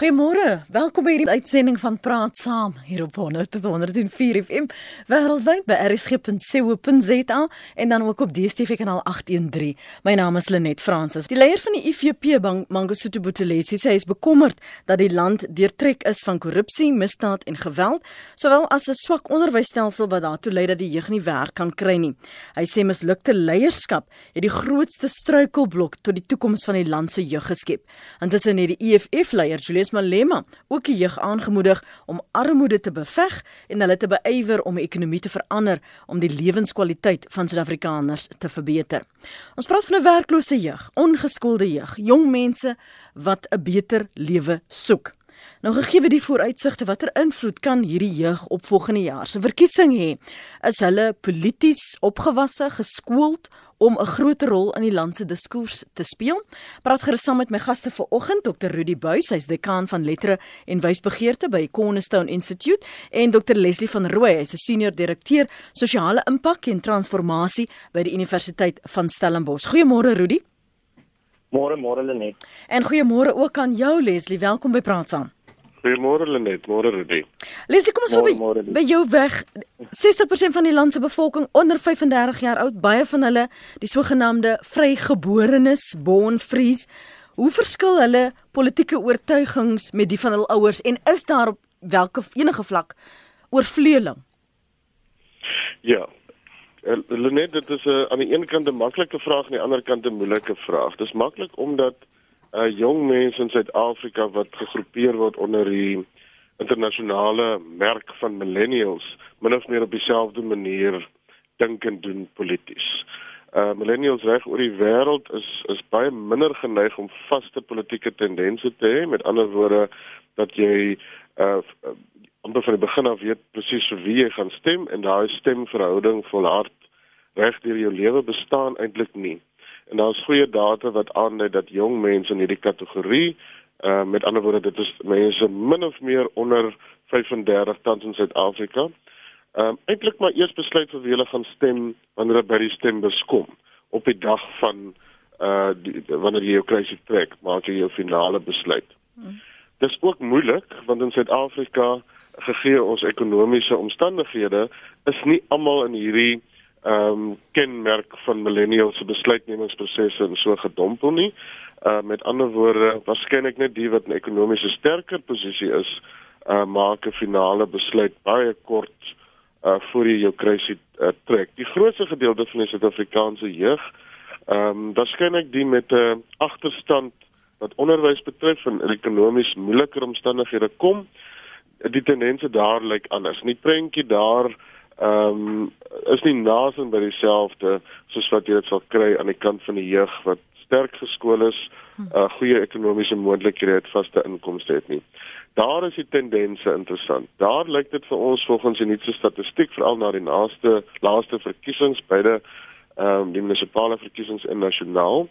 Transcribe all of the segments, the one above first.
Goeiemôre. Welkom by hierdie uitsending van Praat Saam hier op 104 FM wêreldwyd by rsg.co.za en dan ook op DStv kanaal 813. My naam is Lenet Fransis. Die leier van die IFP Bank, Mangosuthu Buthelezi, sê hy is bekommerd dat die land deurtrek is van korrupsie, misdaad en geweld, sowel as 'n swak onderwysstelsel wat daartoe lei dat die jeug nie werk kan kry nie. Hy sê mislukte leierskap het die grootste struikelblok tot die toekoms van die land se jeug geskep. Intussen het die EFF leier Julius Malema ook die jeug aangemoedig om armoede te beveg en hulle te beywer om die ekonomie te verander om die lewenskwaliteit van Suid-Afrikaners te verbeter. Ons praat van 'n werklose jeug, ongeskoolde jeug, jong mense wat 'n beter lewe soek. Nou gegee die vooruitsigte watter invloed kan hierdie jeug op volgende jaar se verkiesing hê? Is hulle polities opgewasse, geskoold om 'n groter rol in die land se diskurs te speel. Praat gerus saam met my gaste vanoggend, Dr. Rudy Buys, hy's dekaan van lettere en wysbegeerte by Cornerstone Institute en Dr. Leslie van Rooi, hy's 'n senior direkteur sosiale impak en transformasie by die Universiteit van Stellenbosch. Goeiemôre Rudy. Môre môre Lenet. En goeiemôre ook aan jou Leslie. Welkom by Praat saam. Goeiemôre Lenet, môre Rudy. Lesie, kom ons by, by jou weg. 60% van die land se bevolking onder 35 jaar oud, baie van hulle die sogenaamde vrygeborenes, born frees. Hoe verskil hulle politieke oortuigings met die van hul ouers en is daar op watter enige vlak oorvleueling? Ja. Eh, Lenet, dit is 'n uh, aan die een kant 'n maklike vraag aan die ander kant 'n moeilike vraag. Dit is maklik omdat uh jong mense in Suid-Afrika wat gegroepeer word onder die internasionale merk van millennials min of meer op dieselfde manier dink en doen polities. Uh millennials reg oor die wêreld is is baie minder geneig om vaste politieke tendense te hê, met ander woorde dat jy uh amper van die begin af weet presies vir wie jy gaan stem en daai stemverhouding volhard reg deur jou lewe bestaan eintlik nie. En daar's goeie data wat aandui dat jong mense in hierdie kategorie, uh met ander woorde dit is mense min of meer onder 35 tans in Suid-Afrika. Ehm um, eintlik maar eers besluit vir wie hulle gaan stem wanneer hulle by die stembus kom op die dag van uh die, wanneer jy jou kruisie trek, maak jy jou finale besluit. Hmm. Dis ook moeilik want in Suid-Afrika gegee ons ekonomiese omstandighede is nie almal in hierdie ehm um, kenmerk van millennials se besluitnemingsprosesse en so gedompel nie. Uh met ander woorde, waarskynlik net die wat 'n ekonomiese sterker posisie is, uh maak 'n finale besluit baie kort uh voor jy jou kruisie uh, trek. Die grootste gedeelte van die Suid-Afrikaanse jeug, ehm um, waarskynlik die met 'n uh, agterstand wat onderwys betref en ekonomies moeiliker omstandighede kom, die tendense daar lyk anders. Nie prentjie daar ehm um, is nie naasien by dieselfde soos wat jy dit sal kry aan die kant van die jeug wat sterk geskool is, 'n uh, goeie ekonomiese moontlikhede het, vaste inkomste het nie. Daar is die tendense interessant. Daar lyk dit vir ons volgens die nuutste statistiek veral na die naaste laaste verkiesings beide ehm um, die munisipale verkiesings en nasionaal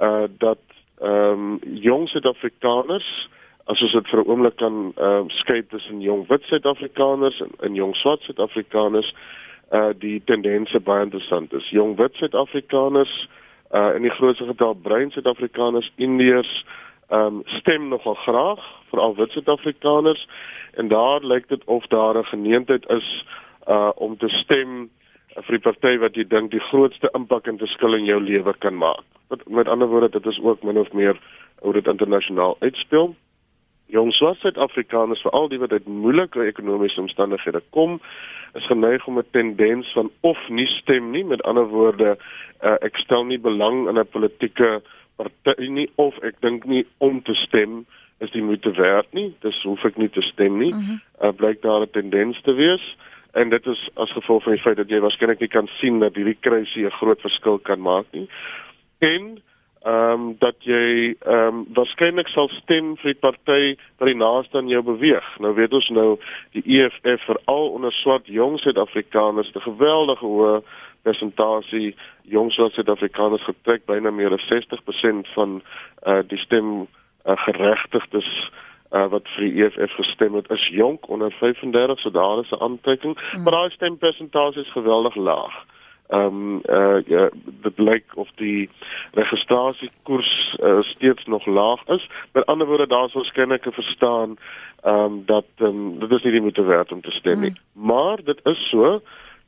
uh dat ehm um, jong Suid-Afrikaners as ons dit vir 'n oomblik kan ehm uh, skei tussen jong wit Suid-Afrikaners en, en jong swart Suid-Afrikaners uh die tendense baie interessant is. Jong wit Suid-Afrikaners uh in die grootste getal bruin Suid-Afrikaners, Indiërs ehm um, stem nogal graag veral wit Suid-Afrikaners en daar lyk dit of daar 'n geneentheid is uh om te stem vir die party wat jy dink die grootste impak en verskil in jou lewe kan maak. Met, met ander woorde, dit is ook min of meer hoe dit internasionaal uitspeel jong swart Suid-Afrikaners veral die wat uit moeilike ekonomiese omstandighede kom is geneig om 'n tendens van of nie stem nie met ander woorde uh, ek stel nie belang in 'n politieke party nie of ek dink nie om te stem is die moeite werd nie dis hoef ek nie te stem nie mm -hmm. uh, blyk daar 'n tendens te wees en dit is as gevolg van die feit dat jy waarskynlik nie kan sien dat hierdie kruisie 'n groot verskil kan maak nie en ehm um, dat jy ehm um, waarskynlik sal stem vir die party wat die naaste aan jou beweeg. Nou weet ons nou die EFF veral onder swart jong Suid-Afrikaners 'n geweldige hoë persentasie jong swart Suid-Afrikaners getrek byna meer as 60% van uh die stem uh, geregtigdes uh wat vir die EFF gestem het is jonk onder 35 so daar is 'n aantrekking, mm. maar daai stempersentasie is geweldig laag ehm um, uh, ja, dit lyk of die registrasiekoers uh, steeds nog laag is. Met ander woorde daar's waarskynlik 'n verstaan ehm um, dat um, dit is nie die moeite werd om te stem nie. Mm. Maar dit is so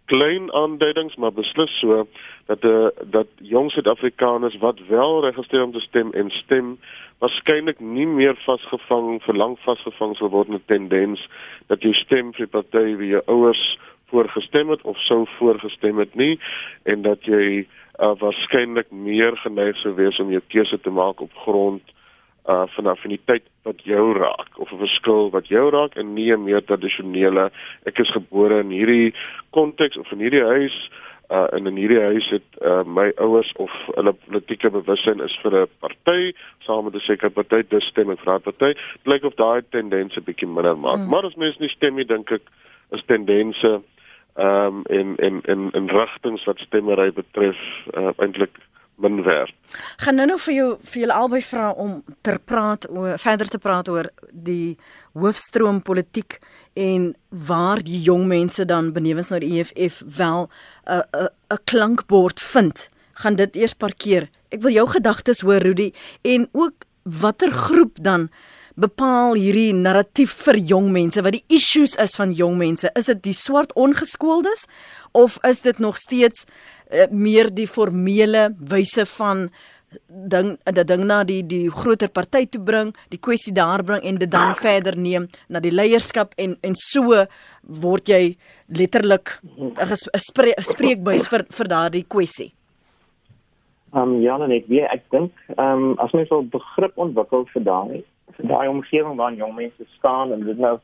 klein aanduidings maar beslis so dat die uh, dat jong Suid-Afrikaners wat wel registreer om te stem en stem waarskynlik nie meer vasgevang vir lank vasgevang sal word met tendens dat jy stem vir party wie jou ouers voorgestem het of sou voorgestem het nie en dat jy uh, waarskynlik meer geneig sou wees om jou keuse te maak op grond uh van affiniteit wat jou raak of 'n verskil wat jou raak en nie 'n meer tradisionele ek is gebore in hierdie konteks of in hierdie huis uh en in hierdie huis het uh my ouers of hulle politieke bewussyn is vir 'n party saam met 'n sekere party dis stem ek vir daardie party blyk of daai tendense bietjie minder maak mm. maar as mens nie stem nie dink ek is tendense ehm um, en en en en rigtings wat stemmery betref uh, eintlik min werd. Gaan nou nou vir jou vir julle albei vra om ter praat oor verder te praat oor die hoofstroom politiek en waar die jong mense dan benewens na die EFF wel 'n 'n 'n klankbord vind. Gaan dit eers parkeer. Ek wil jou gedagtes hoor Rudy en ook watter groep dan bepaal hierdie narratief vir jong mense wat die issues is van jong mense. Is dit die swart ongeskooldes of is dit nog steeds uh, meer die formele wyse van ding dat ding na die die groter party toe bring die kwessie daar bring en dit dan verder neem na die leierskap en en so word jy letterlik 'n spreekbuis vir vir daardie kwessie Um ja, net weer ek dink um as mens wil begrip ontwikkel vir daai daai omgewing waar jong mense staan en dit nou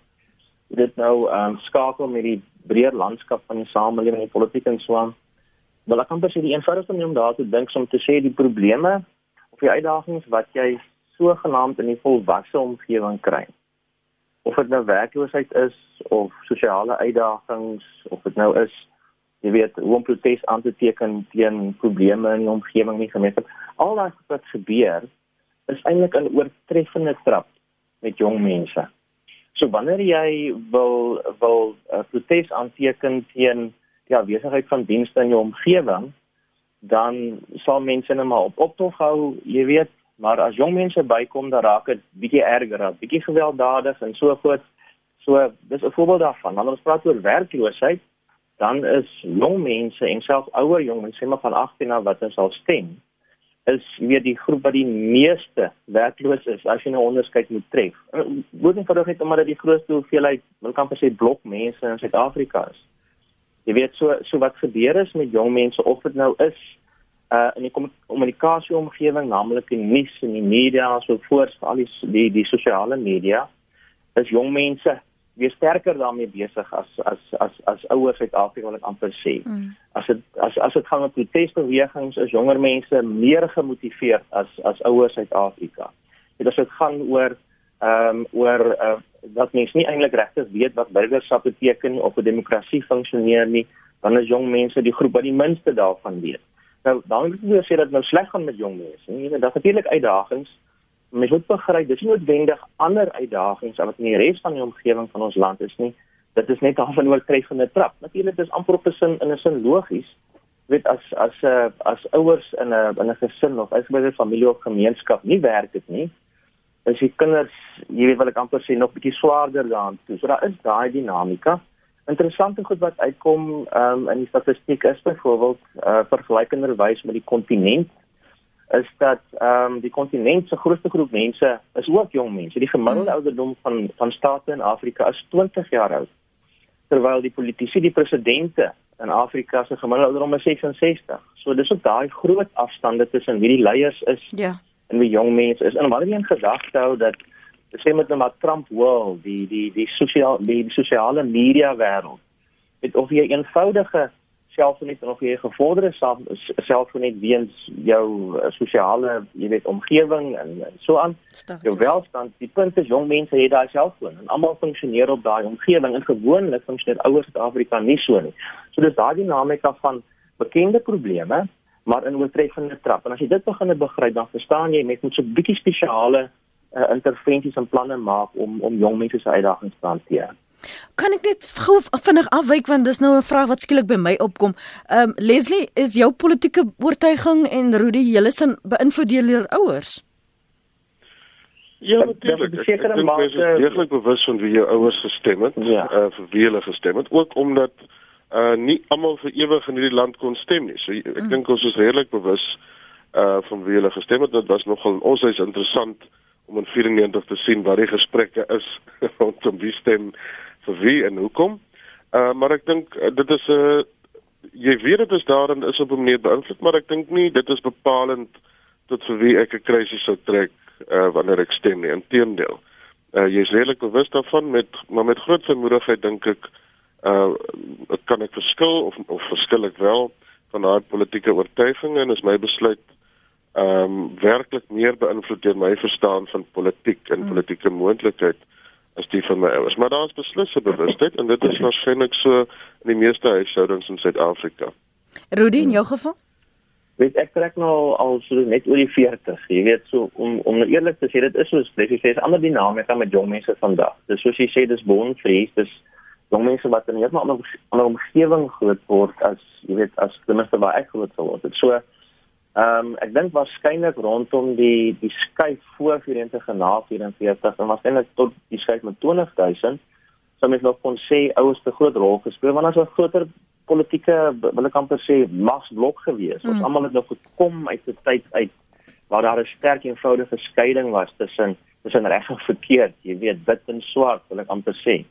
dit nou um skakel met die breër landskap van die samelewing en die politiek en so aan. Wel ek kan presies die eenvoudigste manier om daar te dink om te sê die probleme of die uitdagings wat jy sogenaamd in die volwasse omgewing kry. Of dit nou werkloosheid is of sosiale uitdagings of dit nou is jy weet hoe om protes aan te teken teen probleme in die omgewing nie gemeenskap al daai wat gebeur is eintlik 'n oortreffende trap met jong mense. So wanneer jy wil wil 'n uh, protes aanteken teen die afwesigheid van dienste in jou omgewing, dan sal mense net maar op optog hou, jy weet, maar as jong mense bykom, dan raak dit bietjie erger, bietjie gewelddadig en so voort. So dis 'n voorbeeld daarvan. Wanneer ons praat oor werkloosheid, dan is jong mense en selfs ouer jong mense, maar van 18 af wat ons sal stem, is weer die groep wat die meeste werkloos is as jy nou onderskeid moet tref. Nie verdoeg net omdat dit die grootste hoeveelheid, wil kan presies blok mense in Suid-Afrika is. Jy weet so so wat gebeur is met jong mense of dit nou is uh in die kommunikasie omgewing, naamlik in nuus en die media so voort, al die die, die sosiale media, is jong mense weer sterker daarmee besig as as as as ouer Suid-Afrika wil ek amper sê. Mm. As dit as as dit gaan met protesbewegings is jonger mense meer gemotiveerd as as ouer Suid-Afrika. Dit as dit gaan oor ehm um, oor uh, dat mense nie eintlik regtig weet wat burgerskap beteken of 'n demokrasie funksioneer nie, dan is jong mense die groep wat die minste daarvan weet. Nou, dan moet ek sê dat nou sleg gaan met jong mense. Jy weet, daar's natuurlik uitdagings mens moet begryp dis nie noodwendig ander uitdagings wat in die res van die omgewing van ons land is nie. Dit is net half 'n oortreffende trap. Natuurlik is amper op 'n sin in 'n sin logies weet as as uh, as ouers in 'n in 'n gesin of as by 'n familie of gemeenskap nie werk dit nie is die kinders jy weet wat ek amper sê nog bietjie swaarder daan toe. So daar is daai dinamika. Interessante goed wat uitkom um, in die statistiek is byvoorbeeld uh, vergelykenderwys met die kontinent is dat ehm um, die kontinent se grootste groep mense is ook jong mense. Die gemiddelde hmm. ouderdom van van state in Afrika is 20 jaar oud. Terwyl die politici, die presidente in Afrika se gemiddelde ouderdom is 66. So dis ook daai groot afstande tussen wie die leiers is ja. en wie jong mense is. En wanneer jy in gedagte hou dat sê met nou maar Trump world, die die die sosiale die, die sosiale media wêreld, met of jy eenvoudige selfgeniet of jy gevorderde selfgeniet weens jou uh, sosiale, jy weet, omgewing en, en so aan. Jou welstand, die punt is jong mense het daai selfoon en almal funksioneer op daai omgewing en gewoonlik funksioneer ouers in Suid-Afrika nie so nie. So dis daai dinamika van bekende probleme maar in oortreffende trap. En as jy dit begin begryp, dan verstaan jy met moet so 'n bietjie spesiale uh, intervensies en planne maak om om jong mense se uitdagings te hanteer. Kan ek net gou vinnig afwyk want dis nou 'n vraag wat skielik by my opkom. Ehm um, Leslie, is jou politieke oortuiging en Rudy Jellison beïnvloed deur jou ouers? Ja, natuurlik. Ek dink mens is deeglik bewus van wie jou ouers gestem het, ja. uh, vir wie hulle gestem het, ook omdat uh nie almal vir ewig in hierdie land kon stem nie. So ek mm. dink ons is redelik bewus uh van wie hulle gestem het. Dit was nogal ons is interessant om in 94 te sien wat die gesprekke is rondom wie stem vir wie en hoekom. Uh maar ek dink uh, dit is 'n uh, jy weet dit is daarin is op 'n manier beïnvloed, maar ek dink nie dit is bepalend tot vir wie ek 'n krisis sou trek uh wanneer ek stem nie. Inteendeel. Uh jy is redelik bewus daarvan met maar met groot vermoedigheid dink ek uh kan ek verskil of of verskil ek wel van daai politieke oortuiging en is my besluit ehm um, werklik meer beïnvloed deur my verstaan van politiek en mm. politieke moontlikheid as die van my ouers. Maar daar is beslis 'n bewustheid en dit is waarskynlik so in die meeste huishoudings in Suid-Afrika. Rudy, in jou geval? Weet ek trek nou al so net oor die 40. Jy weet so om om nou eerlik te sê dit is soos jy sê 'n ander dinamika met jong mense vandag. Dis soos jy sê dis boonvrees, dis jong mense wat in 'n heeltemal ander ander omgewing groot word as jy weet as ten minste waar ek groot geword het. So ehm um, ek dink waarskynlik rondom die die skuif voor 94 en na 44 en waarskynlik tot die skuif met 20000 sou mens nog kon sê ouers te groot rol gespeel want as 'n groter politieke wil ek amper sê magsblok gewees. Ons mm. almal het nog gekom uit 'n tyd uit waar daar 'n sterk eenvoudige skeiding was tussen tussen reg en verkeerd, jy weet, wit en swart, wil ek amper sê.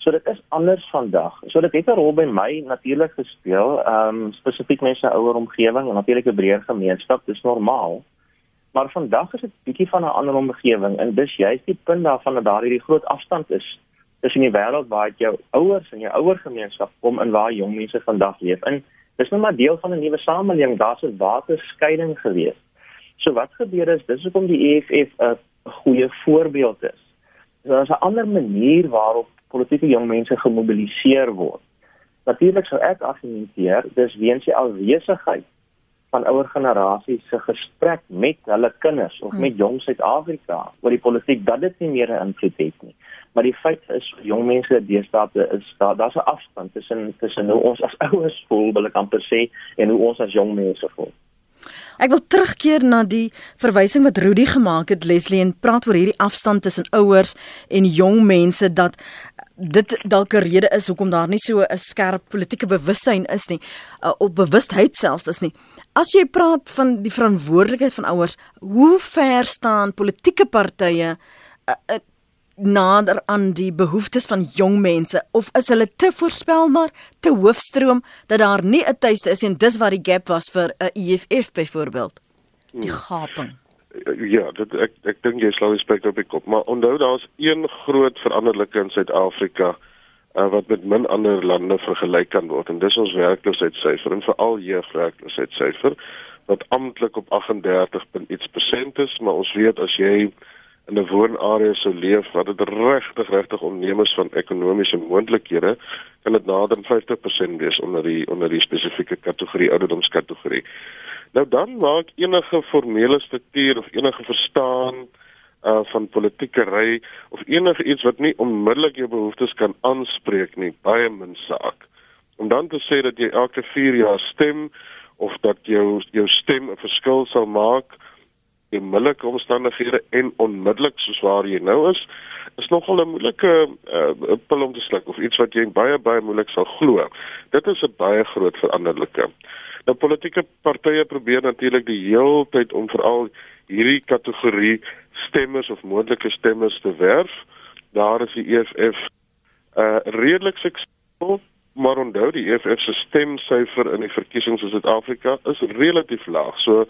So dit is anders vandag. So dit het 'n rol by my natuurlik gespeel, ehm um, spesifiek mense ouer omgewing en natuurlik 'n breër gemeenskap, dis normaal. Maar vandag is dit bietjie van 'n ander omgewing en dis juist die punt daarvan dat daar hierdie groot afstand is tussen die wêreld waar jou ouers en jou ouer gemeenskap kom en waar jong mense vandag leef. En dis nou maar deel van 'n nuwe samelewing. Daar's 'n waterskeiding gewees. So wat gebeur is dis hoekom die EFF 'n goeie voorbeeld is. Daar's 'n ander manier waarop politieke jong mense gemobiliseer word. Natuurlik sou ek argumenteer dis weens die alwesigheid van ouer generasies se gesprek met hulle kinders of met jong Suid-Afrika oor die politiek dat dit nie meer 'n invloed het nie. Maar die feit is jong mense deesdae is daar daar's 'n afstand tussen tussen hoe ons as ouers voel, wil ek amper sê, en hoe ons as jong mense voel. Ek wil terugkeer na die verwysing wat Rudy gemaak het Leslie en praat oor hierdie afstand tussen ouers en jong mense dat dit dalk 'n rede is hoekom daar nie so 'n skerp politieke bewussyn is nie uh, op bewustheid selfs is nie. As jy praat van die verantwoordelikheid van ouers, hoe ver staan politieke partye uh, uh, nader aan die behoeftes van jong mense of is hulle te voorspelbaar, te hoofstroom dat daar nie 'n tuiste is en dis waar die gap was vir 'n EFF byvoorbeeld? Die hmm. gaping. Ja, dit ek ek dink jy slaan respek op die kop, maar onthou daar's een groot veranderlike in Suid-Afrika uh, wat met min ander lande vergelyk kan word en dis ons werkloosheidssyfer en veral jeugwerkloosheidssyfer wat amptelik op 38. iets persent is, maar ons weet as jy in 'n woonarea sou leef wat dit regtig regtig onnemers van ekonomiese moontlikhede kan dit nader aan 50% wees onder die onder die spesifieke kategorie ouderdomskategorie. Nou dan maak enige formele struktuur of enige verstaan uh van politieke ry of enige iets wat nie onmiddellik jou behoeftes kan aanspreek nie baie min saak. Om dan te sê dat jy elke 4 jaar stem of dat jou jou stem 'n verskil sal maak in moeilike omstandighede en onmiddellik soos waar jy nou is, is nogal 'n moeilike uh, pil om te sluk of iets wat jy baie baie moeilik sal glo. Dit is 'n baie groot veranderlike. Nou politieke partye probeer natuurlik die hele tyd om veral hierdie kategorie stemmers of moontlike stemmers te werf. Daar is die EFF uh redelik suksesvol, maar onthou die EFF se stemsyfer in die verkiesings in Suid-Afrika is relatief laag. So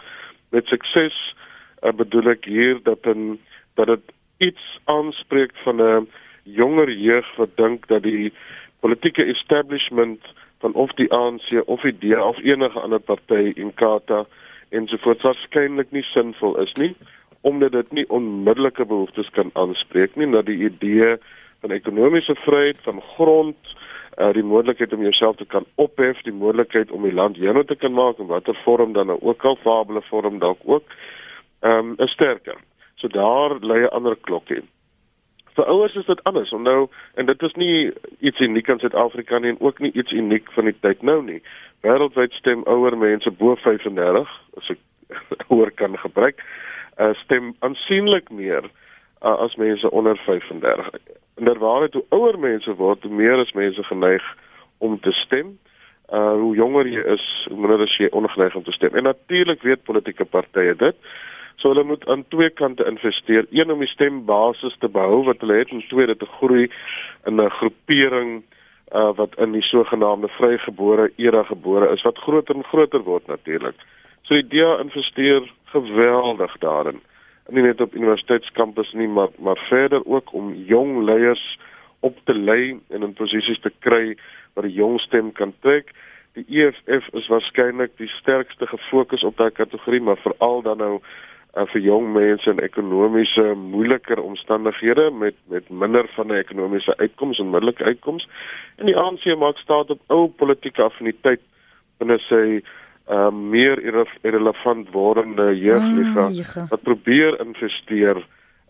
met sukses uh, bedoel ek hier dat in dat dit iets aanspreek van 'n jonger jeug wat dink dat die politieke establishment van of die ANC of die DA of enige ander party in Kata ensovoorts waarskynlik nie sinvol is nie omdat dit nie onmiddellike behoeftes kan aanspreek nie na die idee van ekonomiese vryheid van grond uh, die moontlikheid om jouself te kan ophef die moontlikheid om die land joune te kan maak in watter vorm dan nou ook al fabele vorm dalk ook ehm um, is sterker. So daar lê 'n ander klokkie. vir ouers is dit anders. Nou en dit is nie iets uniek in Suid-Afrika nie en ook nie iets uniek van die tyd nou nie. Wêreldwyd stem ouer mense bo 35 as ek ouer kan gebruik, uh, stem aansienlik meer uh, as mense onder 35. Inderwaarheid hoe ouer mense word, hoe meer is mense geneig om te stem. Uh hoe jonger jy is, hoe minder is jy ongeneig om te stem. En natuurlik weet politieke partye dit. So hulle moet aan twee kante investeer. Een om die stembasis te behou wat hulle het en tweede te groei in 'n groepering uh wat in die sogenaamde vrygebore era gebore is wat groter en groter word natuurlik. So die DEA investeer geweldig daarin nie net op universiteitskampus nie maar maar verder ook om jong leiers op te lei en in posisies te kry waar die jong stem kan trek. Die EFF is waarskynlik die sterkste gefokus op daai kategorie maar veral dan nou uh, vir jong mense in ekonomiese moeiliker omstandighede met met minder van 'n ekonomiese uitkoms en middellike uitkoms. En die ANC maak staat op ou politieke affiniteit binne sy uh, meer irrelevant wordende jeugliga mm, wat probeer investeer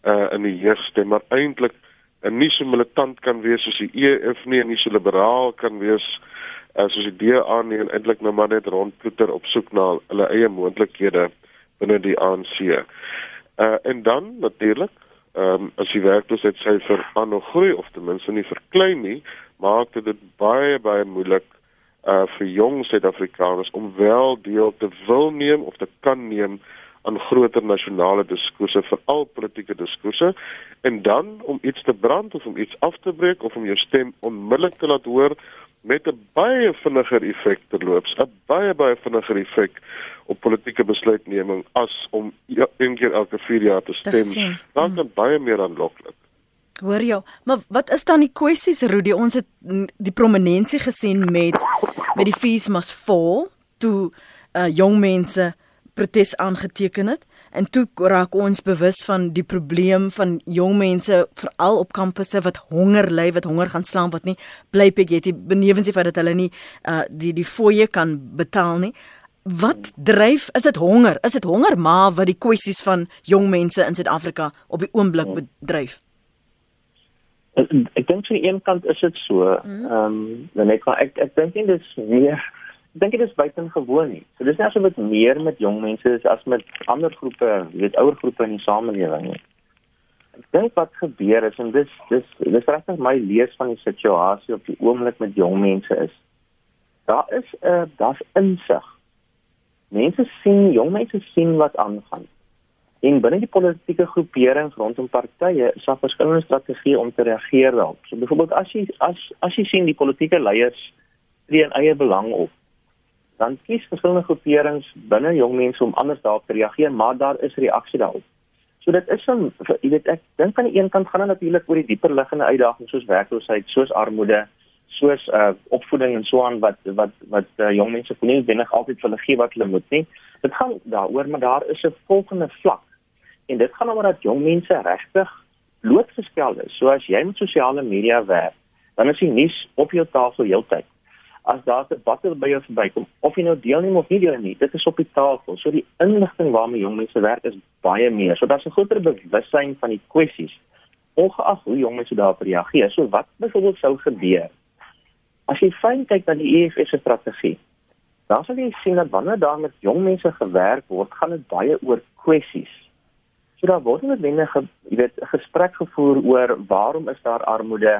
uh, in die jeugste maar eintlik en nie so militant kan wees soos die EF nie en nie so liberaal kan wees uh, soos die DA nie en eintlik nou maar net rondploeter op soek na hulle eie moontlikhede binne die ANC. Uh, en dan natuurlik ehm um, as die werkloosheidsyfer aanhou groei of ten minste nie verklein nie, maak dit baie baie moeilik uh vir jong Suid-Afrikaners om wel deel te wil neem of te kan neem aan groter nasionale diskurse veral politieke diskurse en dan om iets te brand of om iets af te breek of om jou stem onmiddellik te laat hoor met 'n baie vinniger effek terloops 'n baie baie vinniger effek op politieke besluitneming as om ja, een keer elke 4 jaar te stem. dan kan baie meer aanloklik. Hoor jou, maar wat is dan die kwessies Rudy? Ons het die prominensie gesien met met die fees must fall toe uh, jong mense protes aangeteken het. En toe raak ons bewus van die probleem van jong mense veral op kampusse wat honger ly, wat honger gaan slaap wat nie bly pek jy het benewens die feit dat hulle nie uh, die die fooie kan betaal nie. Wat dryf? Is dit honger? Is dit honger maar wat die kwessies van jong mense in Suid-Afrika op die oomblik bedryf? ek, dink aan die een kant is dit so. Mhm. Ehm um, dan ek ek ek dink dit is meer ek dink dit is buitengewoon nie. So dis nie asof dit meer met jong mense is as met ander groepe, jy weet ouer groepe in die samelewing nie. Ek dink wat gebeur is en dis dis dis regtig my lees van die situasie op die oomblik met jong mense is. Daar is 'n uh, daar's insig. Mense sien, jong mense sien wat aangaan. En binne die politieke groeperings rondom partye is daar verskillende strategieë om te reageer daarop. So byvoorbeeld as jy as as jy sien die politieke leiers tree in eie belang op, dan kies verskillende groeperings binne jong mense om anders daarop te reageer, maar daar is reaksie daarop. So dit is 'n jy weet ek dink aan die een kant gaan dit natuurlik oor die dieper liggende uitdagings soos werkloosheid, soos armoede, soos uh opvoeding en so aan wat wat wat uh, jong mense kon nie binne altyd vir hulle gee wat hulle moet nie. Dit gaan daaroor, maar daar is 'n volgende vlak en dit gaan oor dat jong mense regtig blootgestel is. So as jy met sosiale media werk, dan is die nuus op jou tafel heeltyd. As daar 'n debat by jou verbykom, of jy nou deelneem of nie deelneem, dit is op die tafel. So die inligting waarmee jong mense werk is baie meer. So daar's 'n groter bewustheid van die kwessies ongeag hoe jong mense daarop reageer. So wat byvoorbeeld sou gebeur as jy fyn kyk na die EFF se strategie? Dan sal jy sien dat wanneer daar met jong mense gewerk word, gaan dit baie oor kwessies So daar word net binne ge, jy weet gesprek gevoer oor waarom is daar armoede?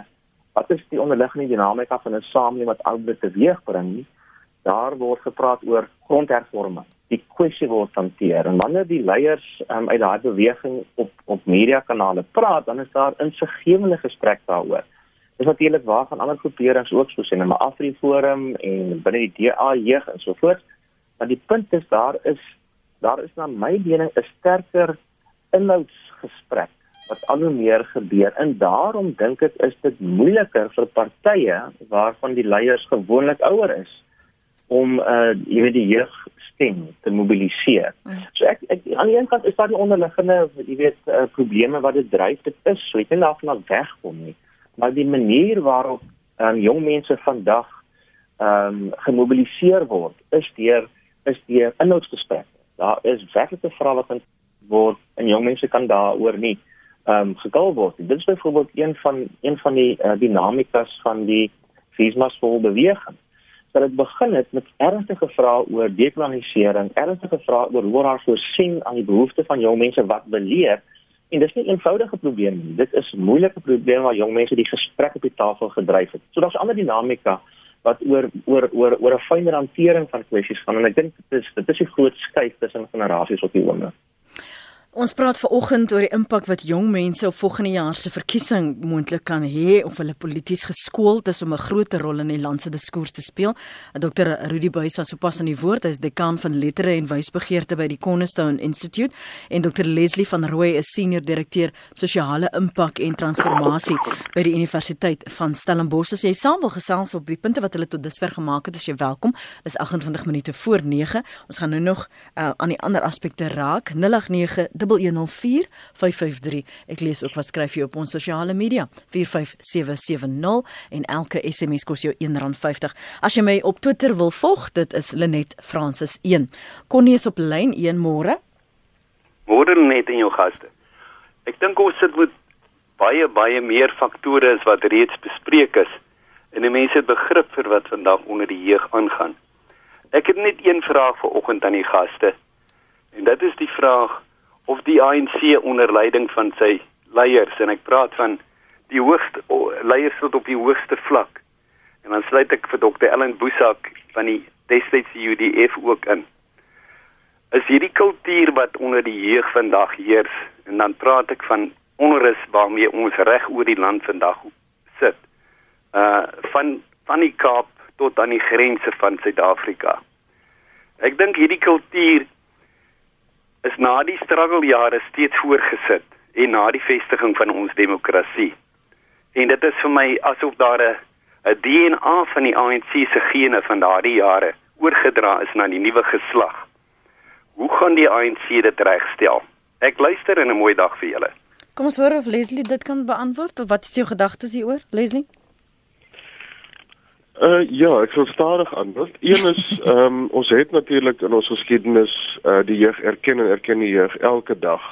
Wat is die onderliggende dinamika van 'n samelewing wat armoede teweegbring? Daar word gepraat oor grondhervorming. Die kwessie word hanteer en wanneer die leiers um, uit daai beweging op op media kanale praat, dan is daar insiggewende gesprek daaroor. Dis natuurlik waar van ander groeperings ook soos in 'n Afriforum en binne die DA jeug en so voort. Maar die punt is daar is daar is na my mening 'n sterker inhoudsgesprek wat al hoe meer gebeur en daarom dink ek is dit moeiliker vir partye waarvan die leiers gewoonlik ouer is om uh jy weet die jeug stem te mobiliseer. Mm. So ek, ek aan die een kant is daar die onderliggende jy weet uh, probleme wat dit dryf dit is so ek dink daarvan af wegkom nie. Maar die manier waarop um, jong mense vandag ehm um, gemobiliseer word is deur is deur inhoudsgesprekke. Daar is werklike vrae wat word en jong mense kan daaroor nie ehm um, gekal word. Dit is byvoorbeeld een van een van die uh, dinamikas van die vismasvol beweging. Dat dit begin het met ernstige vrae oor dekolonialisering, ernstige vrae oor hoe ons voorsien aan die behoeftes van jong mense wat beleer. En dis nie 'n eenvoudige probleem nie. Dit is 'n moeilike probleem waar jong mense die gesprek op die tafel gedryf het. So daar's ander dinamika wat oor oor oor oor 'n fynere hantering van kwessies gaan en ek dink dit is dit is 'n groot skuif tussen generasies op die oomblik. Ons praat ver oggend oor die impak wat jong mense op volgende jaar se verkiesing moontlik kan hê of hulle polities geskoold is om 'n groot rol in die land se diskurs te speel. Dr. Rudy Buys was sopas aan die woord, hy is dekaan van lettere en wysbegeerte by die Cornerstone Institute en Dr. Leslie van Rooi is senior direkteur sosiale impak en transformasie by die Universiteit van Stellenbosch. As jy saam wil gesels op die punte wat hulle tot dusver gemaak het, is jy welkom. Dis 28 minute voor 9. Ons gaan nou nog uh, aan die ander aspekte raak. 089 Ek lees ook wat skryf jy op ons sosiale media 45770 en elke SMS kos jou R1.50. As jy my op Twitter wil volg, dit is Lenet Francis 1. Connie is op lyn 1 môre. Môre net in jou gaste. Ek dink ons sit met baie baie meer faktore as wat reeds bespreek is en die mense begrip vir wat vandag onder die jeug aangaan. Ek het net een vraag vir oggend aan die gaste. En dit is die vraag of die ANC onder leiding van sy leiers en ek praat van die hoogste leiers tot op die hoogste vlak. En dan sluit ek vir Dr. Ellen Boesak van die destyds die UDF ook in. Is hierdie kultuur wat onder die jeug vandag heers en dan praat ek van onrus waarmee ons reg oor die land vandag sit. Uh van van die Kaap tot aan die grense van Suid-Afrika. Ek dink hierdie kultuur is na die struggle-jare steeds voorgesit en na die vestiging van ons demokrasie. En dit is vir my asof daar 'n 'n DNA van die ANC se gene van daardie jare oorgedra is na die nuwe geslag. Hoe gaan die ANC dit regstel? Ek luister in 'n mooi dag vir julle. Kom ons hoor of Leslie dit kan beantwoord of wat is jou gedagtes hieroor, Leslie? Uh ja, ek sal stadig antwoord. Een is ehm um, ons het natuurlik in ons geskiedenis uh die jeug erken en erken die jeug elke dag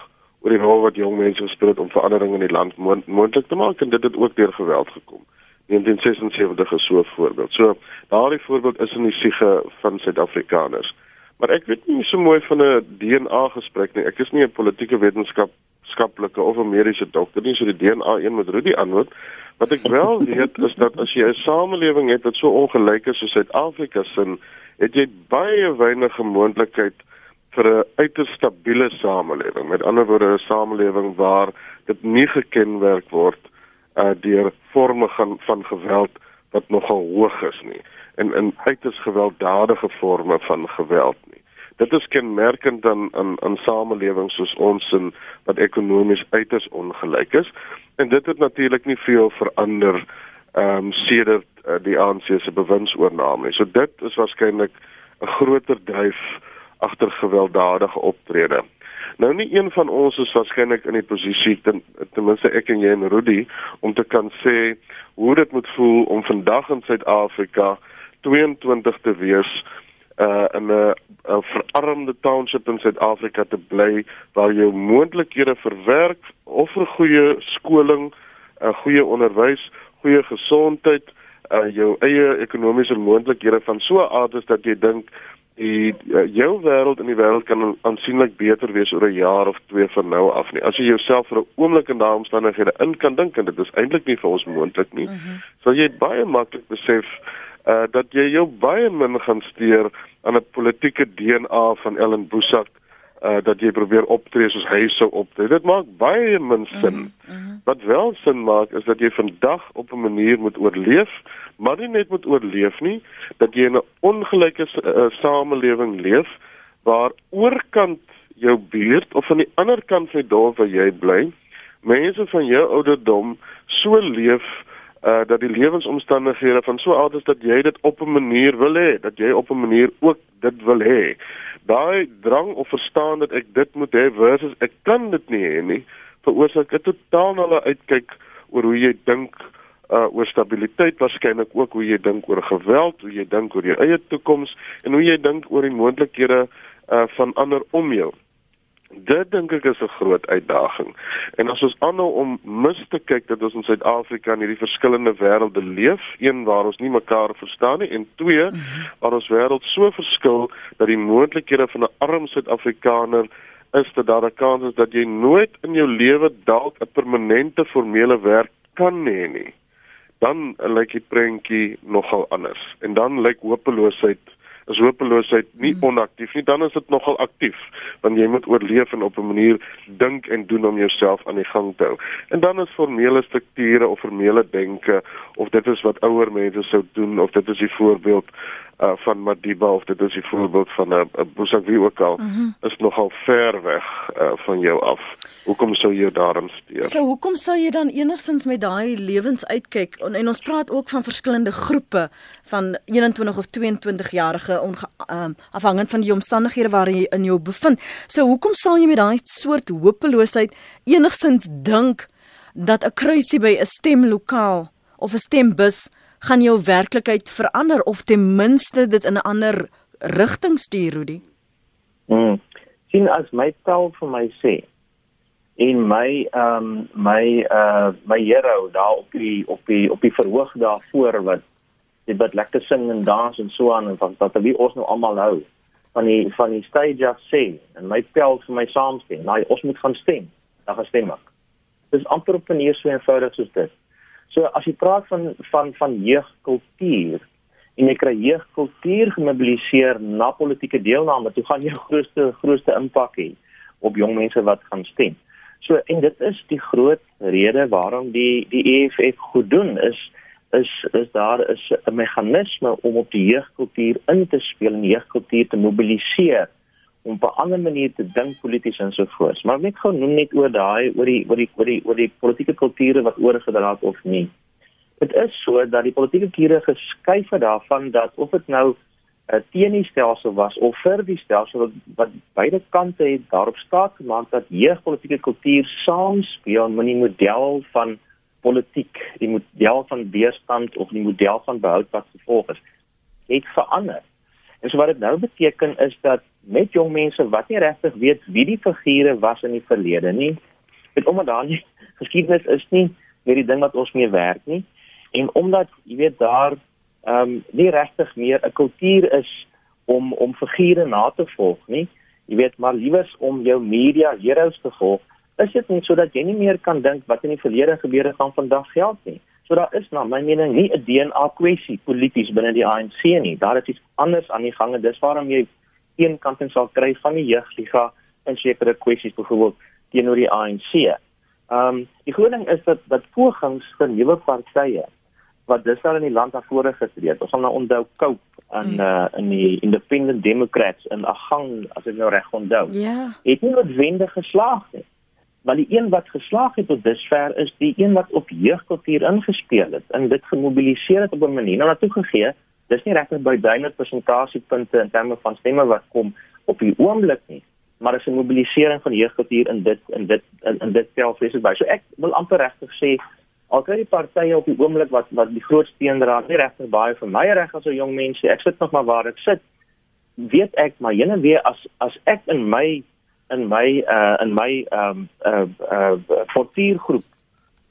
oor die rol wat jong mense speel om verandering in die land moontlik te maak en dit het ook deur geweld gekom. 1976 is so 'n voorbeeld. So daardie voorbeeld is in die siege van Suid-Afrikaners. Maar ek weet nie so mooi van 'n DNA gesprek nie. Ek is nie 'n politieke wetenskap skaplike of 'n mediese dokter nie, so die DNA een moet Rudy antwoord. Wat ek wel weet is dat as jy 'n samelewing het wat so ongelyk is soos Suid-Afrika se, het jy baie weinige moontlikheid vir 'n uiters stabiele samelewing. Met ander woorde 'n samelewing waar dit nie gekenmerk word uh, deur forme van van geweld wat nogal hoog is nie en in uiters gewelddadige forme van geweld nie. Dit is kenmerkend aan aan aan samelewings soos ons in wat ekonomies uiters ongelyk is en dit het natuurlik nie veel verander ehm um, sedert uh, die ANC se bewindsoorname nie. So dit is waarskynlik 'n groter dryf agter gewelddadige optrede. Nou nie een van ons is waarskynlik in die posisie ten, ten minste ek en jy en Rudy om te kan sê hoe dit moet voel om vandag in Suid-Afrika 22 te wees uh in 'n verarmde township in Suid-Afrika te bly waar jou moontlikhede vir werk of vir goeie skoling, 'n uh, goeie onderwys, goeie gesondheid, uh jou eie ekonomiese moontlikhede van so 'n aard is dat jy dink die uh, jou wêreld in die wêreld kan aansienlik beter wees oor 'n jaar of twee van nou af nie. As jy jouself vir 'n oomblik in daardie omstandighede in kan dink en dit is eintlik nie vir ons moontlik nie, mm -hmm. sal jy baie maklik besef uh dat jy jou baie min gaan steur aan 'n politieke DNA van Ellen Boesak uh dat jy probeer optree soos hy sou optree. Dit maak baie min sin. Mm -hmm. Wat wel sin maak is dat jy vandag op 'n manier moet oorleef, maar nie net moet oorleef nie, dat jy in 'n ongelyke uh, samelewing leef waar oorkant jou buurt of aan die ander kant van die dorp waar jy bly, mense van jou ouderdom so leef uh dat die lewensomstandighede van so oud is dat jy dit op 'n manier wil hê, dat jy op 'n manier ook dit wil hê. Daai drang of verstaan dat ek dit moet hê versus ek kan dit nie hê nie, veroorsaak 'n totaal nuwe uitkyk oor hoe jy dink uh oor stabiliteit, waarskynlik ook hoe jy dink oor geweld, hoe jy dink oor jou eie toekoms en hoe jy dink oor die moontlikhede uh van ander om jou. Dit dink ek is 'n groot uitdaging. En as ons aanhou om mis te kyk dat ons in Suid-Afrika in hierdie verskillende wêrelde leef, een waar ons nie mekaar verstaan nie en twee -hmm. waar ons wêreld so verskil dat die moontlikhede van 'n arm Suid-Afrikaner is dat daar 'n kans is dat jy nooit in jou lewe dalk 'n permanente formele werk kan hê nie. Dan lyk die prentjie nogal anders en dan lyk hopeloosheid is hopeloosheid nie hmm. onaktief nie, dan is dit nogal aktief, want jy moet oorleef en op 'n manier dink en doen om jouself aan die gang te hou. En dan is formele strukture of formele denke of dit is wat ouer mense sou doen of dit is die voorbeeld uh, van Madiba of dit is die voorbeeld van 'n uh, uh, Bosak wie ook al mm -hmm. is nogal ver weg uh, van jou af. Hoekom sou jy daarin steur? So hoekom sou jy dan enigstens met daai lewens uitkyk en, en ons praat ook van verskillende groepe van 21 of 22 jarige um, afhangend van die omstandighede waarin jy in jou bevind. So hoekom sal jy met daai soort hopeloosheid enigstens dink dat 'n kruisie by 'n stemlokaal of 'n stembus gaan jou werklikheid verander of ten minste dit in 'n ander rigting stuur, Rudy? Mm. sien as my tel vir my sê en my ehm um, my uh my hero daar op die op die op die verhoog daarvoor wat dit wat lekker sing en dans en so aan en van wat wie ons nou almal hou van die van die stage af sê en my tel vir my saamstem. Nou ons moet gaan stem. Dan gaan stem ek. Dis amper op 'n manier so eenvoudig soos dit. So as jy praat van van van jeugkultuur en jy kry jeugkultuur gemobiliseer na politieke deelname, toe gaan jy grootste grootste impak hê op jong mense wat gaan stem. So en dit is die groot rede waarom die die EFF goed doen is is is daar is 'n meganisme om op die jeugkultuur in te speel en jeugkultuur te mobiliseer om op 'n ander manier te dink polities en so voort. Maar net gou noem net oor daai oor die oor die oor die oor die politieke kulture wat oorgedra het of nie. Dit is so dat die politieke kulture geskuif het daarvan dat of dit nou 'n teeniestelsel was of vir die stelsel wat, wat beide kante het daarop staat gemaak dat jeugpolitieke kultuur saamspeel met die model van politiek, die model van weerstand of die model van behoud wat gevolg is, het verander. En so wat dit nou beteken is dat met jong mense wat nie regtig weet wie die figure was in die verlede nie, dit omdat daar nie geskiedenis is nie, meer die ding wat ons mee werk nie. En omdat jy weet daar ehm um, nie regtig meer 'n kultuur is om om figure na te volg nie. Jy weet maar liewers om jou media heroes te volg, is dit net sodat jy nie meer kan dink wat in die verlede gebeur het van vandag geld nie. So daar is na my mening nie 'n DNA kwessie polities binne die ANC nie. Daar is iets anders aan die gang en dis waarom jy een kant en sal kry van die jeugliga in sekere kwessies byvoorbeeld teenoor die ANC. Ehm um, die groot ding is dat dat pogings vir nuwe partye wat dis al in die land afvore getree het. Ons sal nou onthou Cope en hmm. uh, in die Independent Democrats in Agang as ek nou reg onthou. Ja. Yeah. Het nie noodwendig geslaag nie maar die een wat geslaag het tot dusver is die een wat op jeugkultuur ingespeel het en dit gemobiliseer het op 'n manier. Nou toe gegee dis nie regtig by duidelike persentasiepunte in terme van stemme wat kom op die oomblik nie maar is 'n mobilisering van jeugkultuur in dit in dit in, in dit self is by so ek wil amper regtig sê al kry die partye op die oomblik wat wat die groot steendraad nie regtig baie vir my reg as 'n jong mens ek sit nog maar waar ek sit weet ek maar jene weer as as ek in my in my uh in my um uh uh portiergroep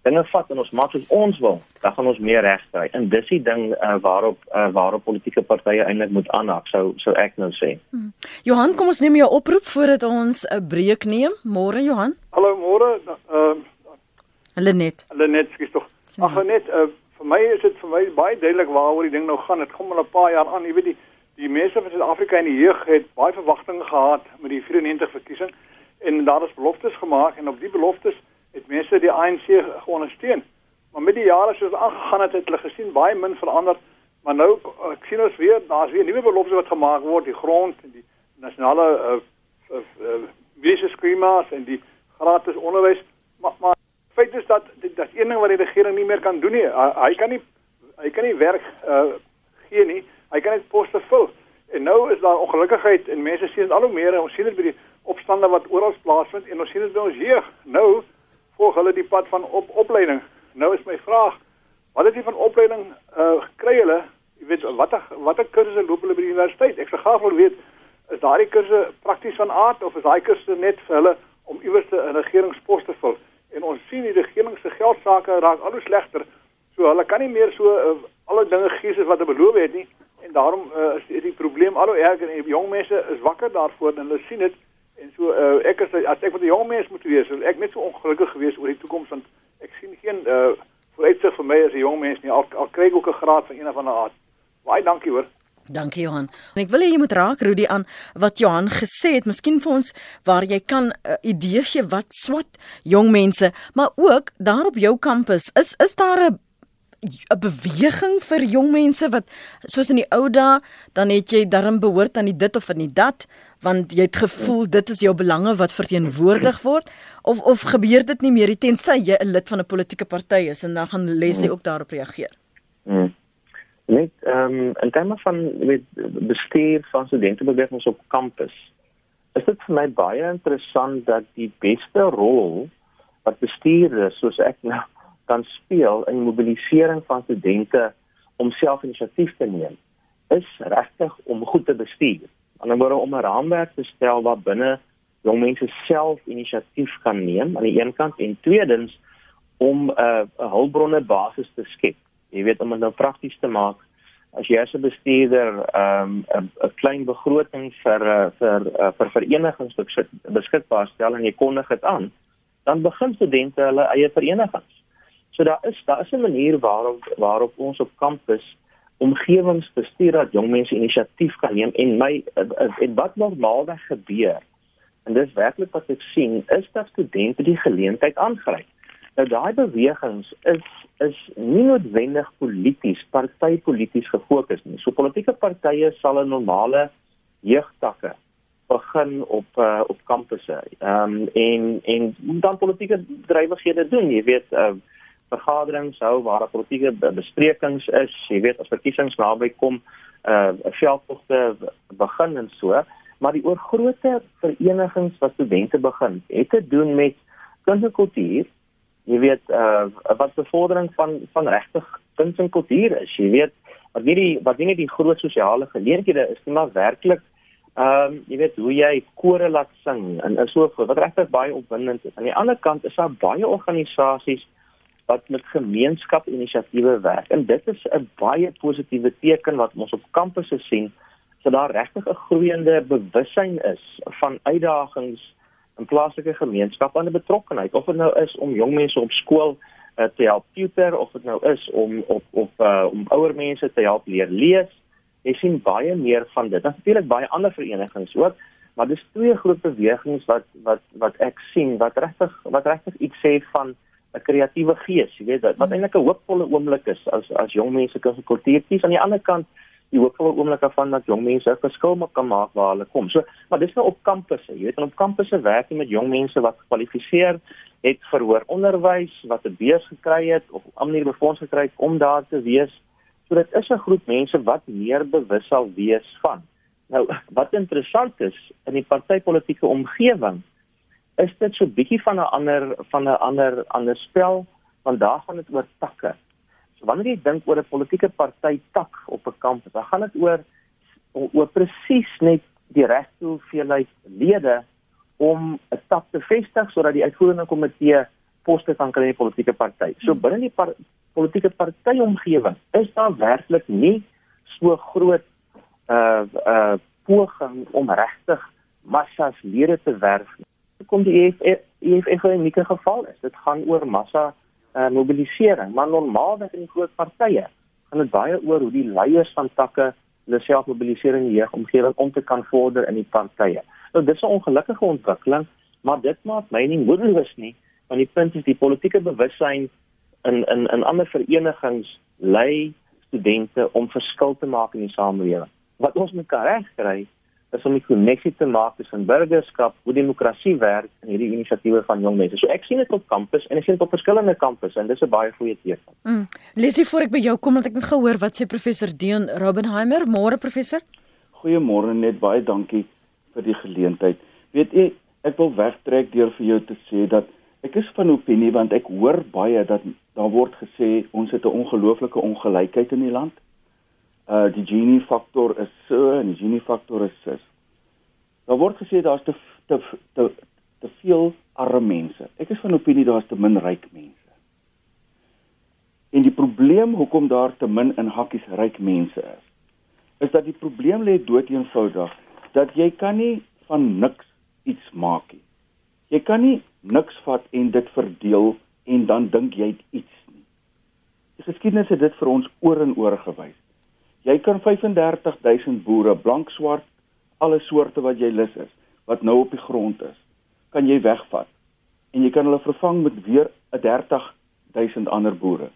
dinge vat en ons maak soos ons wil, dan gaan ons meer reg kry. En dis die ding uh waarop uh waarop politieke partye eintlik moet aanhak, sou sou ek nou sê. Hmm. Johan, kom ons neem jou oproep voordat ons 'n breek neem. Môre Johan. Hallo môre. Ehm uh, Lenet. Lenet, skielik tog. Ag net uh vir my is dit vir my baie duidelik waaroor die ding nou gaan. Dit kom al 'n paar jaar aan, jy weet die die mense van Suid-Afrika in die jeug het baie verwagtinge gehad met die 94 verkiesing en daar is beloftes gemaak en op die beloftes het mense die ANC geondersteun. Maar met die jare soos aangegaan het, het hulle gesien baie min verander. Maar nou ek sien ons weer, daar's weer nuwe beloftes wat gemaak word, die grond en die nasionale uh uh, uh wisse skemas en die gratis onderwys. Maar maar feit is dat dit dat een ding wat die regering nie meer kan doen nie. Hy, hy kan nie hy kan nie werk uh gee nie. Hy kan net poste vul. En nou is daar ongelukkigheid en mense sien dit al hoe meer en ons sien dit by die opstande wat oral plaasvind en ons sien dit by ons jeug. Nou volg hulle die pad van op opleiding. Nou is my vraag, wat het jy van opleiding uh gekry hulle? Jy weet watter watter kursusse loop hulle by die universiteit? Ek sou graag wil weet is daai kurse prakties van aard of is daai kurse net vir hulle om iewers 'n regeringspos te vul? En ons sien die regering se geldsaake raak al hoe slegter. So hulle kan nie meer so uh, alle dinge gee soos wat hulle beloof het nie. En daarom uh, is, is die probleem al hoe erger en die jong mense is wakker daarvoor en hulle sien dit. En so uh, ek is as ek vir die jong mense moet wees, ek net so ongelukkig gewees oor die toekoms want ek sien geen uh, vooruitsig vir my as 'n jong mens nie. Al, al kry ek ook 'n graad van een of ander aard. Baie dankie hoor. Dankie Johan. En ek wil hê jy moet raak Rudy aan wat Johan gesê het, miskien vir ons waar jy kan 'n uh, idee gee wat swat jong mense, maar ook daar op jou kampus, is is daar 'n 'n beweging vir jong mense wat soos in die ou dae dan het jy darm behoort aan die dit of aan die dat want jy het gevoel dit is jou belange wat verteenwoordig word of of gebeur dit nie meer tensy jy 'n lid van 'n politieke party is en dan gaan Leslie ook daarop reageer. Hmm. Net ehm um, in terme van met bestuur van studentebewegings op kampus is dit vir my baie interessant dat die beste rol wat bestuurders soos ek nou kan speel in die mobilisering van studente om selfinisiatief te neem is regtig om goed te bestuur. Aan die ander om 'n raamwerk te stel waar binne jong mense self inisiatief kan neem aan die een kant en tweedens om 'n uh, 'n hulpbronne basis te skep. Jy weet om dit nou prakties te maak as jy as 'n bestuurder ehm, 'n um, 'n klein begroting vir uh, vir uh, vir verenigings beskikbaar stel en jy kondig dit aan, dan begin studente hulle eie verenigings. So daar is daar is 'n manier waarop waarop ons op kampus omgewings bestuur dat jong mense inisiatief kan neem en my en wat normaalweg gebeur. En dis werklik wat ek sien is dat studente die geleentheid aangryp. Nou daai bewegings is is nie noodwendig polities, partypolities gefokus nie. So politieke partye sal 'n normale jeugtakke begin op uh, op kampusse. Ehm um, en en dan politieke drywighede doen, jy weet, uh, vergaderings hou waar daar politieke besprekings is, jy weet as verkiesings naby kom, uh veldtogte begin en so, maar die oorgrootste verenigings wat studente begin, het te doen met kuns en kultuur. Jy weet uh wat bevordering van van regtig kuns en kultuur is, jy weet wat nie die wat nie die groot sosiale geleenthede is nie, maar werklik Ehm um, jy weet hoe jy kore laat sing en so voort wat regtig baie opwindend is. Aan die ander kant is daar baie organisasies wat met gemeenskapinisiatiewe werk. En dit is 'n baie positiewe teken wat ons op kampusse sien, dat daar regtig 'n groeiende bewussyn is van uitdagings in plaaslike gemeenskappe en betrokkenheid. Of dit nou is om jong mense op skool uh, te help tutor of dit nou is om op of uh, om ouer mense te help leer lees. Jy sien baie meer van dit. Natuurlik baie ander verenigings ook, maar dis twee groot bewegings wat wat wat ek sien wat regtig wat regtig iets sê van 'n kreatiewe gees, jy weet, wat eintlik 'n hoopvolle oomblik is as as jong mense kan kultuur kies aan die ander kant die hoopvolle oomblik van dat jong mense 'n verskil kan maak waar hulle kom. So, maar dis nou op kampusse, jy weet, en op kampusse werk jy met jong mense wat gekwalifiseer het vir hoër onderwys, wat 'n beurs gekry het of 'n manier befonds gekry het om daar te wees. So dit is 'n groep mense wat meer bewus sal wees van. Nou, wat interessant is in die partytetiese omgewing is dit so bietjie van 'n ander van 'n ander ander spel want daar gaan dit oor takke. So wanneer jy dink oor 'n politieke party tak op 'n kamp, dan gaan dit oor oor presies net die regte hoeveelheid lede om 'n tak te vestig sodat die uitvoerende komitee poste kan kry in die politieke party. So hmm. binne die par politieke party omgewing is daar werklik nie so groot uh uh poging om regtig massas lede te werf nie kom die EFF EFF 'n unieke geval is. Dit gaan oor massa uh, mobilisering, maar normaalweg in groot partye gaan dit baie oor hoe die leiers van takke hulle self mobiliseer in die jeugomgewing om te kan vorder in die partye. Nou dis 'n ongelukkige ontwikkeling, maar dit maak my nie moedeloos nie, want die punt is die politieke bewussyn in in in ander verenigings lei studente om verskil te maak in die samelewing. Wat ons moet regkry is om 'n koneksie te maak tussen burgerskap, hoe demokrasie werk en hierdie inisiatiewe van jong mense. So ek sien dit op kampus en ek sien dit op verskillende kampusse en dis 'n baie goeie teken. Mm. Lesie voor ek by jou kom want ek het gehoor wat sê professor Deon Robbenheimer, môre professor. Goeiemôre net baie dankie vir die geleentheid. Weet jy, ek wil wegtrek deur vir jou te sê dat ek is van opinie want ek hoor baie dat daar word gesê ons het 'n ongelooflike ongelykheid in die land uh die Gini faktor is so en die Gini faktor is so. Daar word gesê daar's te te te te veel arme mense. Ek is van opinie daar's te min ryk mense. En die probleem hoekom daar te min in hakkies ryk mense is, is dat die probleem lê dood eenvoudig dat jy kan nie van niks iets maak nie. Jy kan nie niks vat en dit verdeel en dan dink jy iets nie. Geskiedenis het dit vir ons oor en oor gewys. Jy kan 35000 boere, blank, swart, alle soorte wat jy lus is, wat nou op die grond is, kan jy wegvat en jy kan hulle vervang met weer 'n 30000 ander boere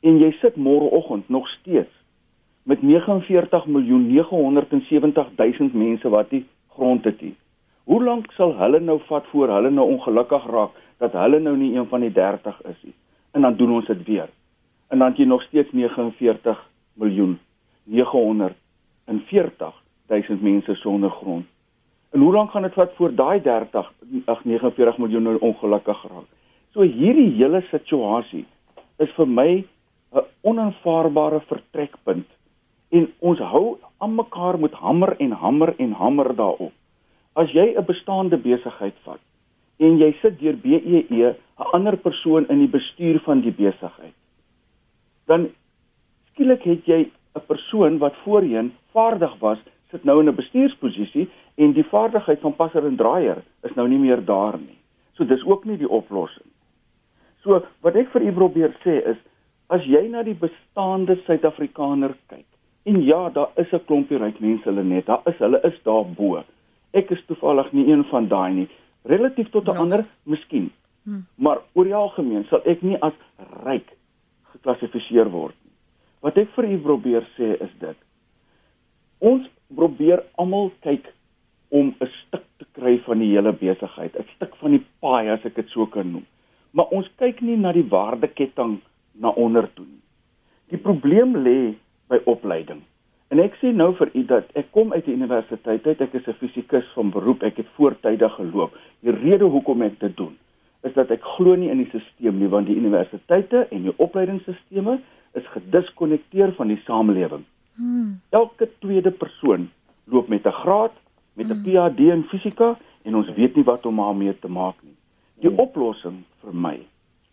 en jy sit môreoggend nog steeds met 49 miljoen 970 000 mense wat die grond het nie. Hoe lank sal hulle nou vat voor hulle nou ongelukkig raak dat hulle nou nie een van die 30 is nie? En dan doen ons dit weer. En dan het jy nog steeds 49 miljoen 940 000 mense sonder grond. En hoe lank gaan dit vat voor daai 30 ag 49 miljoen nou ongelukkig raak? So hierdie hele situasie is vir my 'n onaanvaarbare vertrekpunt en ons hou aan mekaar met hamer en hamer en hamer daarop. As jy 'n bestaande besigheid vat en jy sit deur BEE e, 'n ander persoon in die bestuur van die besigheid, dan skielik het jy 'n persoon wat voorheen vaardig was, sit nou in 'n bestuursposisie en die vaardigheid van passer en draaier is nou nie meer daar nie. So dis ook nie die oplossing. So wat ek vir u probeer sê is as jy na die bestaande Suid-Afrikaner kyk. En ja, daar is 'n klompie ryk mense hulle net. Daar is hulle is daar bo. Ek is toevallig nie een van daai nie. Relatief tot 'n ja. ander, miskien. Hmm. Maar oor die algemeen sal ek nie as ryk geklassifiseer word nie. Wat ek vir u probeer sê is dit. Ons probeer almal kyk om 'n stuk te kry van die hele besigheid, 'n stuk van die paai as ek dit so kan noem. Maar ons kyk nie na die waardeketting na onder toe. Die probleem lê by opleiding. En ek sê nou vir u dat ek kom uit die universiteit uit, ek is 'n fisikus van beroep, ek het voortydig geloop. Die rede hoekom ek dit doen, is dat ek glo nie in die stelsel nie, want die universiteite en die opleidingsstelsels is gediskonnekteer van die samelewing. Hmm. Elke tweede persoon loop met 'n graad, met 'n hmm. PhD in fisika en ons weet nie wat om daarmee te maak nie. Die hmm. oplossing vir my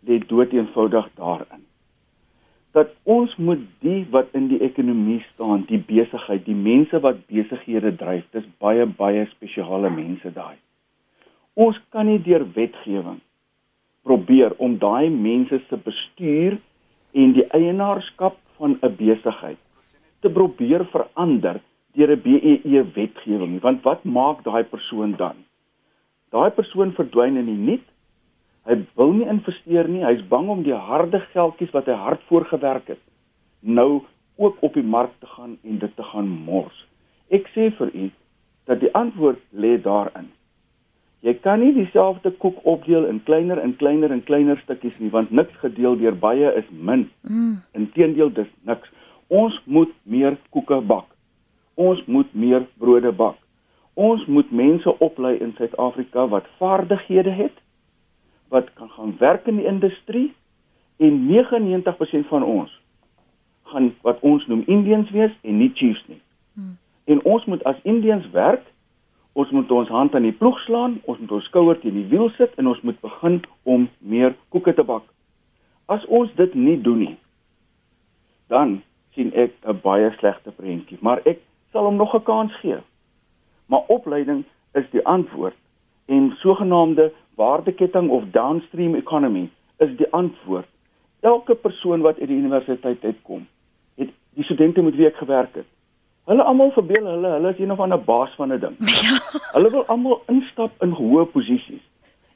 lê dood eenvoudig daarin dat ons moet die wat in die ekonomie staan, die besigheid, die mense wat besighede dryf, dis baie baie spesiale mense daai. Ons kan nie deur wetgewing probeer om daai mense se bestuur en die eienaarskap van 'n besigheid te probeer verander deur 'n BEE wetgewing, want wat maak daai persoon dan? Daai persoon verdwyn in die niet Hy wil nie investeer nie. Hy's bang om die harde geldjies wat hy hard voorgewerk het nou ook op die mark te gaan en dit te gaan mors. Ek sê vir u dat die antwoord lê daarin. Jy kan nie dieselfde koek opdeel in kleiner en kleiner en kleiner stukkies nie want niks gedeel deur baie is min. Mm. Inteendeel dis niks. Ons moet meer koeke bak. Ons moet meer brode bak. Ons moet mense oplei in Suid-Afrika wat vaardighede het wat kan gaan werk in die industrie en 99% van ons gaan wat ons noem Indians wees en nie chiefs nie. Hmm. En ons moet as Indians werk, ons moet ons hand aan die ploeg slaan, ons moet ons skouer teen die wiel sit en ons moet begin om meer koeke te bak. As ons dit nie doen nie, dan sien ek 'n baie slegte prentjie, maar ek sal hom nog 'n kans gee. Maar opleiding is die antwoord en sogenaamde waardeketting of downstream economy is die antwoord. Elke persoon wat uit die universiteit uitkom, het die studente met wie ek gewerk het. Hulle almal verbeel hulle hulle is een of ander baas van 'n ding. Ja. Hulle wil almal instap in hoë posisies.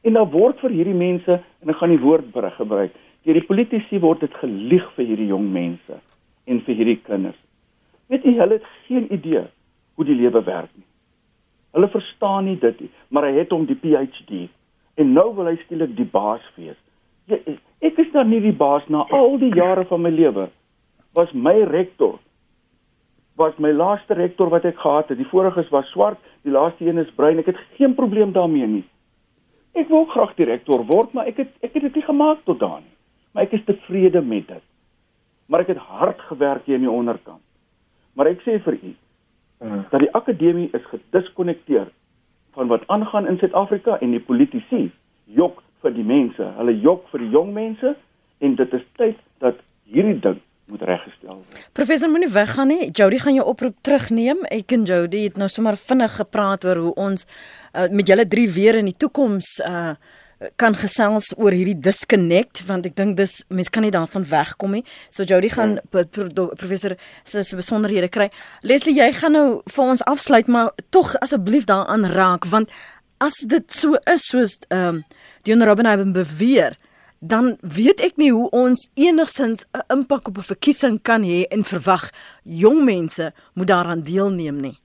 En dan word vir hierdie mense en ek gaan die woord berig gebruik. Deur die politici word dit gelieg vir hierdie jong mense en vir hierdie kinders. Weet jy, hulle het geen idee hoe die lewe werk nie. Hulle verstaan nie dit nie, maar hy het hom die PhD en nou wil hy skielik die baas wees. Ja, ek is dan nie die baas na al die jare van my lewe. Was my rektor was my laaste rektor wat ek gehad het. Die vorige's was swart, die laaste een is bruin. Ek het geen probleem daarmee nie. Ek wou graag direkteur word, maar ek het ek het dit nie gemaak tot daan nie. Maar ek is tevrede met dit. Maar ek het hard gewerk hier in die onderkant. Maar ek sê vir u uh. dat die akademie is gediskonnekteer van wat aangaan in Suid-Afrika en die politici jok vir die mense. Hulle jok vir die jong mense en dit is tyd dat hierdie ding moet reggestel word. Professor moenie weggaan nie. Jody gaan jou oproep terugneem. Ek en Jody het nou sommer vinnig gepraat oor hoe ons uh, met julle drie weer in die toekoms uh kan gesels oor hierdie disconnect want ek dink dis mense kan nie daarvan wegkom nie. So Jody gaan ja. professor se se besonderhede kry. Leslie, jy gaan nou vir ons afsluit, maar tog asseblief daaraan raak want as dit so is soos ehm um, Dion Robbenhaven beweer, dan weet ek nie hoe ons enigsins 'n impak op 'n verkiesing kan hê en verwag jong mense moet daaraan deelneem nie.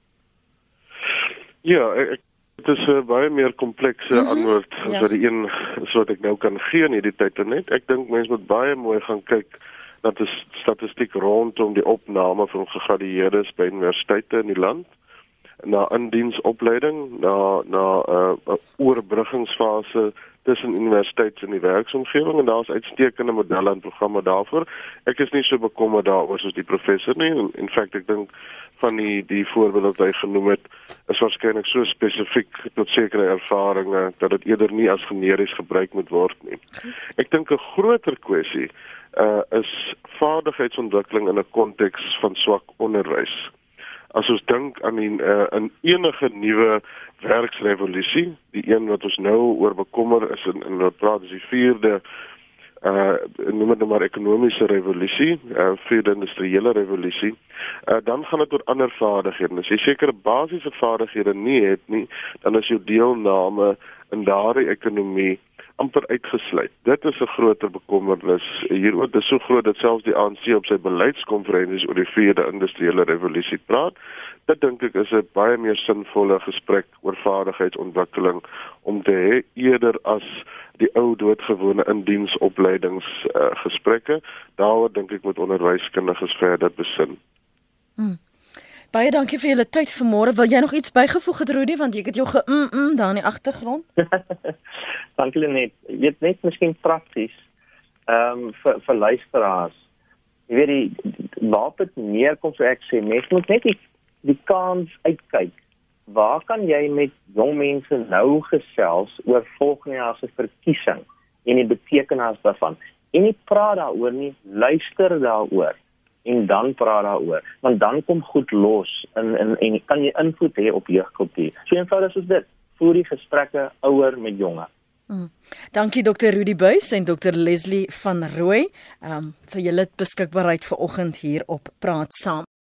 Ja, ek dit is 'n baie meer komplekse mm -hmm. antwoord as ja. wat die een so wat ek nou kan gee in hierdie tyd net. Ek dink mense moet baie mooi gaan kyk na die statistiek rondom die opname van gegradueerdes by universiteite in die land na indiensopleiding na na 'n uh, uh, oorbruggingsfase tussen universiteite en die werksomgewing en daar's uitstekende modelle en programme daarvoor. Ek is nie so bekommerd daaroor soos die professor nie. In, in feite ek dink van die die voorbeelde wat hy genoem het is waarskynlik so spesifiek tot sekere ervarings dat dit eerder nie as generies gebruik moet word nie. Ek dink 'n groter kwessie uh is vaardigheidsontwikkeling in 'n konteks van swak onderwys. As ons dink aan die uh, in enige nuwe werksrevolusie, die een wat ons nou oor bekommer is in in wat praat is die vierde uh noem dit nou maar ekonomiese revolusie, uh vierde industriële revolusie. Uh dan gaan dit oor ander vaardighede. As jy sekere basiese vaardighede nie het nie, dan is jou deelname in daardie ekonomie amper uitgesluit. Dit is 'n groter bekommernis. Hier ook dis so groot dat selfs die ANC op sy beleidskonferensies oor die vierde industriële revolusie praat. Dit dink ek is 'n baie meer sinvolle gesprek oor vaardigheidsontwikkeling om te hê eerder as die ou doodgewone indiensopleidings uh, gesprekke. Daaroor dink ek moet onderwyskundiges verder besin. Hmm. Baie dankie vir julle tyd vanmôre. Wil jy nog iets bygevoeg het Rudy want ek het jou ge mm, mm daar in die agtergrond. dankie net. Jy weet net miskien prakties. Ehm um, vir vir luisteraars. Jy weet die waar dit neerkom so ek sê mens moet net die, die kans uitkyk. Waar kan jy met jong mense nou gesels oor volgende jaar se verkiesing en die betekenis daarvan? En nie praat daaroor nie, luister daaroor en dan praat daaroor want dan kom goed los in in en kan jy invloed hê op jeugkultuur. So eenvoudig soos dit. Voer die gesprekke ouer met jonge. Mm. Dankie Dr. Rudy Buys en Dr. Leslie van Rooi um, vir julle beskikbaarheid vanoggend hier op Praat Saam.